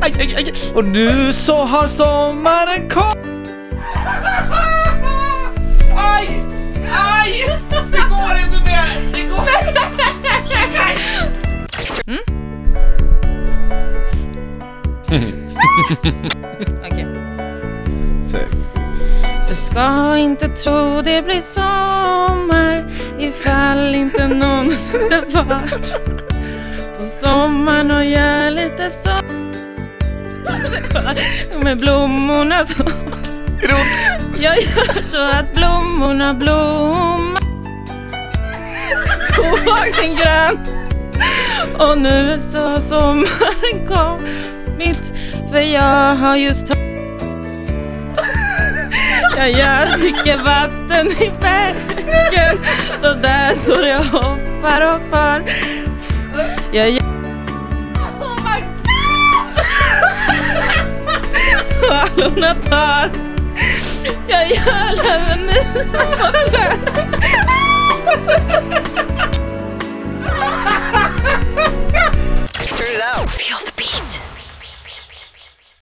Aj, aj, aj. Och nu så har sommaren kommit. Aj! Aj! Det går inte mer! Det går inte! Mm. Okej. Du ska inte tro det blir sommar ifall inte någon sitter kvar på sommaren och gör lite sommar Med blommorna så. Är? Jag gör så att blommorna blommar. Fågeln grön. Och nu så sommaren kommit. För jag har just jag gör mycket vatten i bäcken Så där så jag hoppar och far Jag gör Jonathan! Jag är jävlar vad nu!